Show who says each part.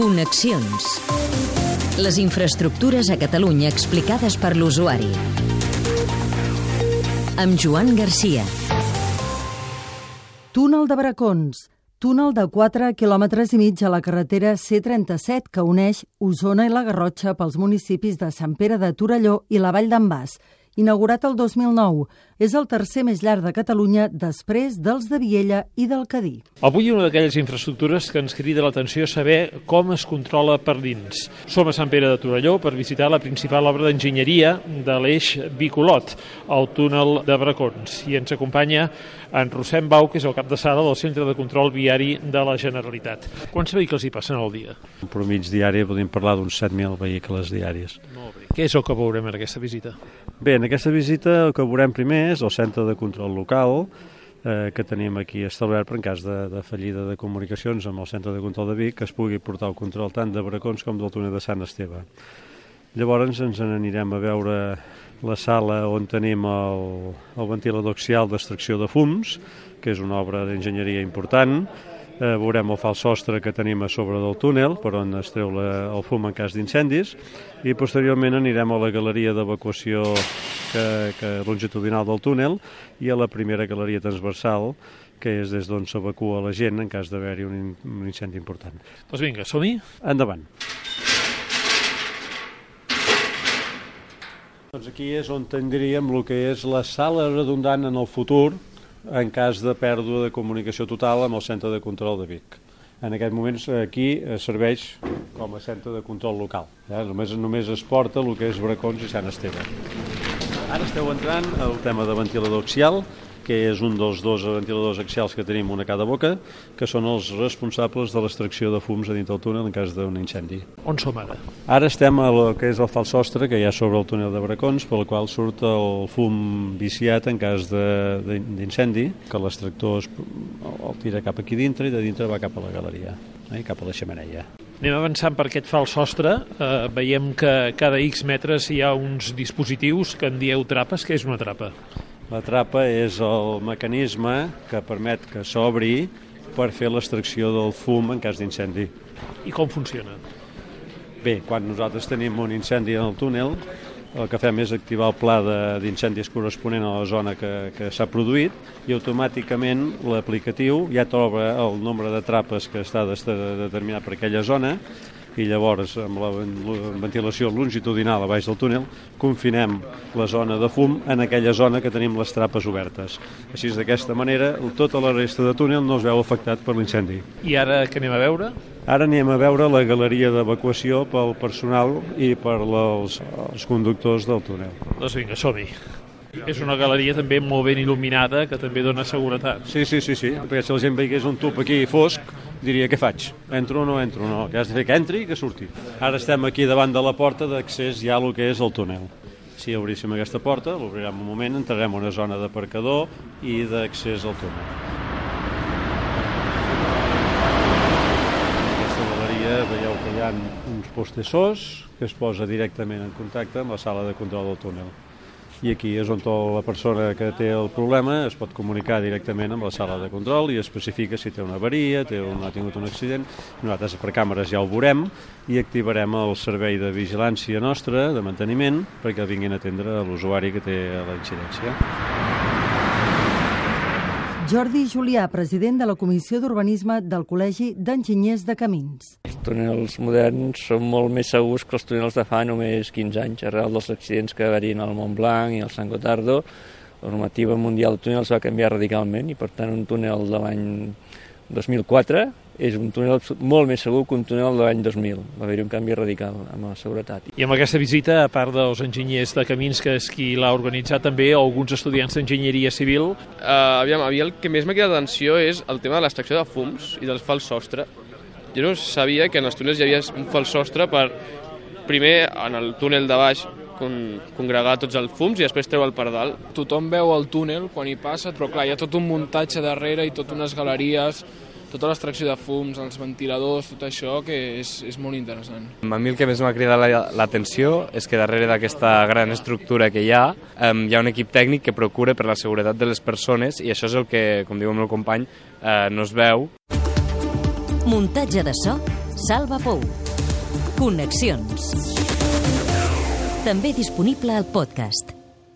Speaker 1: Connexions. Les infraestructures a Catalunya explicades per l'usuari. Amb Joan Garcia.
Speaker 2: Túnel de Bracons. Túnel de 4 quilòmetres i mig a la carretera C-37 que uneix Osona i la Garrotxa pels municipis de Sant Pere de Torelló i la Vall d'en Bas inaugurat el 2009. És el tercer més llarg de Catalunya després dels de Viella i del Cadí.
Speaker 3: Avui una d'aquelles infraestructures que ens crida l'atenció és saber com es controla per dins. Som a Sant Pere de Torelló per visitar la principal obra d'enginyeria de l'eix Bicolot, el túnel de Bracons. I ens acompanya en Rossem Bau, que és el cap de sala del Centre de Control Viari de la Generalitat. Quants vehicles hi passen al dia?
Speaker 4: En promig diari podem parlar d'uns 7.000 vehicles diaris.
Speaker 3: Molt bé. Què és el que veurem en aquesta visita?
Speaker 4: Bé, en aquesta visita el que veurem primer és el centre de control local eh, que tenim aquí establert per en cas de, de fallida de comunicacions amb el centre de control de Vic que es pugui portar el control tant de Bracons com del túnel de Sant Esteve. Llavors ens n'anirem a veure la sala on tenim el, el ventilador axial d'extracció de fums, que és una obra d'enginyeria important, eh, veurem el fals sostre que tenim a sobre del túnel per on es treu la, el fum en cas d'incendis i posteriorment anirem a la galeria d'evacuació que, que longitudinal del túnel i a la primera galeria transversal que és des d'on s'evacua la gent en cas d'haver-hi un, un incendi important.
Speaker 3: Doncs vinga, som-hi?
Speaker 4: Endavant. Doncs aquí és on tindríem el que és la sala redundant en el futur en cas de pèrdua de comunicació total amb el centre de control de Vic. En aquest moment aquí serveix com a centre de control local. Eh? Només, només es porta el que és Bracons i Sant Esteve. Ara esteu entrant al tema de ventilador axial, que és un dels dos ventiladors axials que tenim una a cada boca, que són els responsables de l'extracció de fums a dintre del túnel en cas d'un incendi.
Speaker 3: On som ara?
Speaker 4: Ara estem a lo que és el fals sostre que hi ha sobre el túnel de Bracons, pel qual surt el fum viciat en cas d'incendi, que l'extractor el tira cap aquí dintre i de dintre va cap a la galeria, eh, cap a la xemeneia.
Speaker 3: Anem avançant per aquest fals sostre. Eh, veiem que cada X metres hi ha uns dispositius que en dieu trapes. Què és una trapa?
Speaker 4: La trapa és el mecanisme que permet que s'obri per fer l'extracció del fum en cas d'incendi.
Speaker 3: I com funciona?
Speaker 4: Bé, quan nosaltres tenim un incendi en el túnel, el que fem és activar el pla d'incendis corresponent a la zona que, que s'ha produït i automàticament l'aplicatiu ja troba el nombre de trapes que està determinat per aquella zona i llavors amb la ventilació longitudinal a baix del túnel confinem la zona de fum en aquella zona que tenim les trapes obertes. Així d'aquesta manera tota la resta de túnel no es veu afectat per l'incendi.
Speaker 3: I ara què anem a veure?
Speaker 4: Ara anem a veure la galeria d'evacuació pel personal i per els, els conductors del túnel.
Speaker 3: Doncs vinga, som-hi. És una galeria també molt ben il·luminada que també dona seguretat.
Speaker 4: Sí, sí, sí, sí, perquè si la gent veiés un tub aquí fosc, diria què faig? Entro o no entro? No, que has de fer que entri i que surti. Ara estem aquí davant de la porta d'accés ja a lo que és el túnel. Si obríssim aquesta porta, l'obrirem un moment, entrarem a una zona d'aparcador i d'accés al túnel. Veieu que hi ha uns postessors que es posa directament en contacte amb la sala de control del túnel i aquí és on la persona que té el problema es pot comunicar directament amb la sala de control i especifica si té una avaria, té un, ha tingut un accident. Nosaltres per càmeres ja ho veurem i activarem el servei de vigilància nostre, de manteniment, perquè vinguin a atendre l'usuari que té la incidència.
Speaker 2: Jordi Julià, president de la Comissió d'Urbanisme del Col·legi d'Enginyers de Camins.
Speaker 5: Els túnels moderns són molt més segurs que els túnels de fa només 15 anys, arrel dels accidents que varien al Montblanc i al San Gotardo. La normativa mundial de túnels va canviar radicalment i, per tant, un túnel de l'any 2004 és un túnel molt més segur que un túnel de l'any 2000. Va haver-hi un canvi radical amb la seguretat.
Speaker 3: I amb aquesta visita, a part dels enginyers de camins, que és qui l'ha organitzat també, alguns estudiants d'enginyeria civil...
Speaker 6: Uh, aviam, a mi el que més m'ha cridat l'atenció és el tema de l'extracció de fums i del fals sostre. Jo no sabia que en els túnels hi havia un fals sostre per, primer, en el túnel de baix, con, congregar tots els fums i després treu el per dalt.
Speaker 7: Tothom veu el túnel quan hi passa, però clar, hi ha tot un muntatge darrere i tot unes galeries tota l'extracció de fums, els ventiladors, tot això, que és, és molt interessant.
Speaker 8: A mi el que més m'ha cridat l'atenció és que darrere d'aquesta gran estructura que hi ha, eh, hi ha un equip tècnic que procura per la seguretat de les persones i això és el que, com diu el meu company, eh, no es veu.
Speaker 1: Muntatge de so, Salva Pou. Connexions. També disponible al podcast.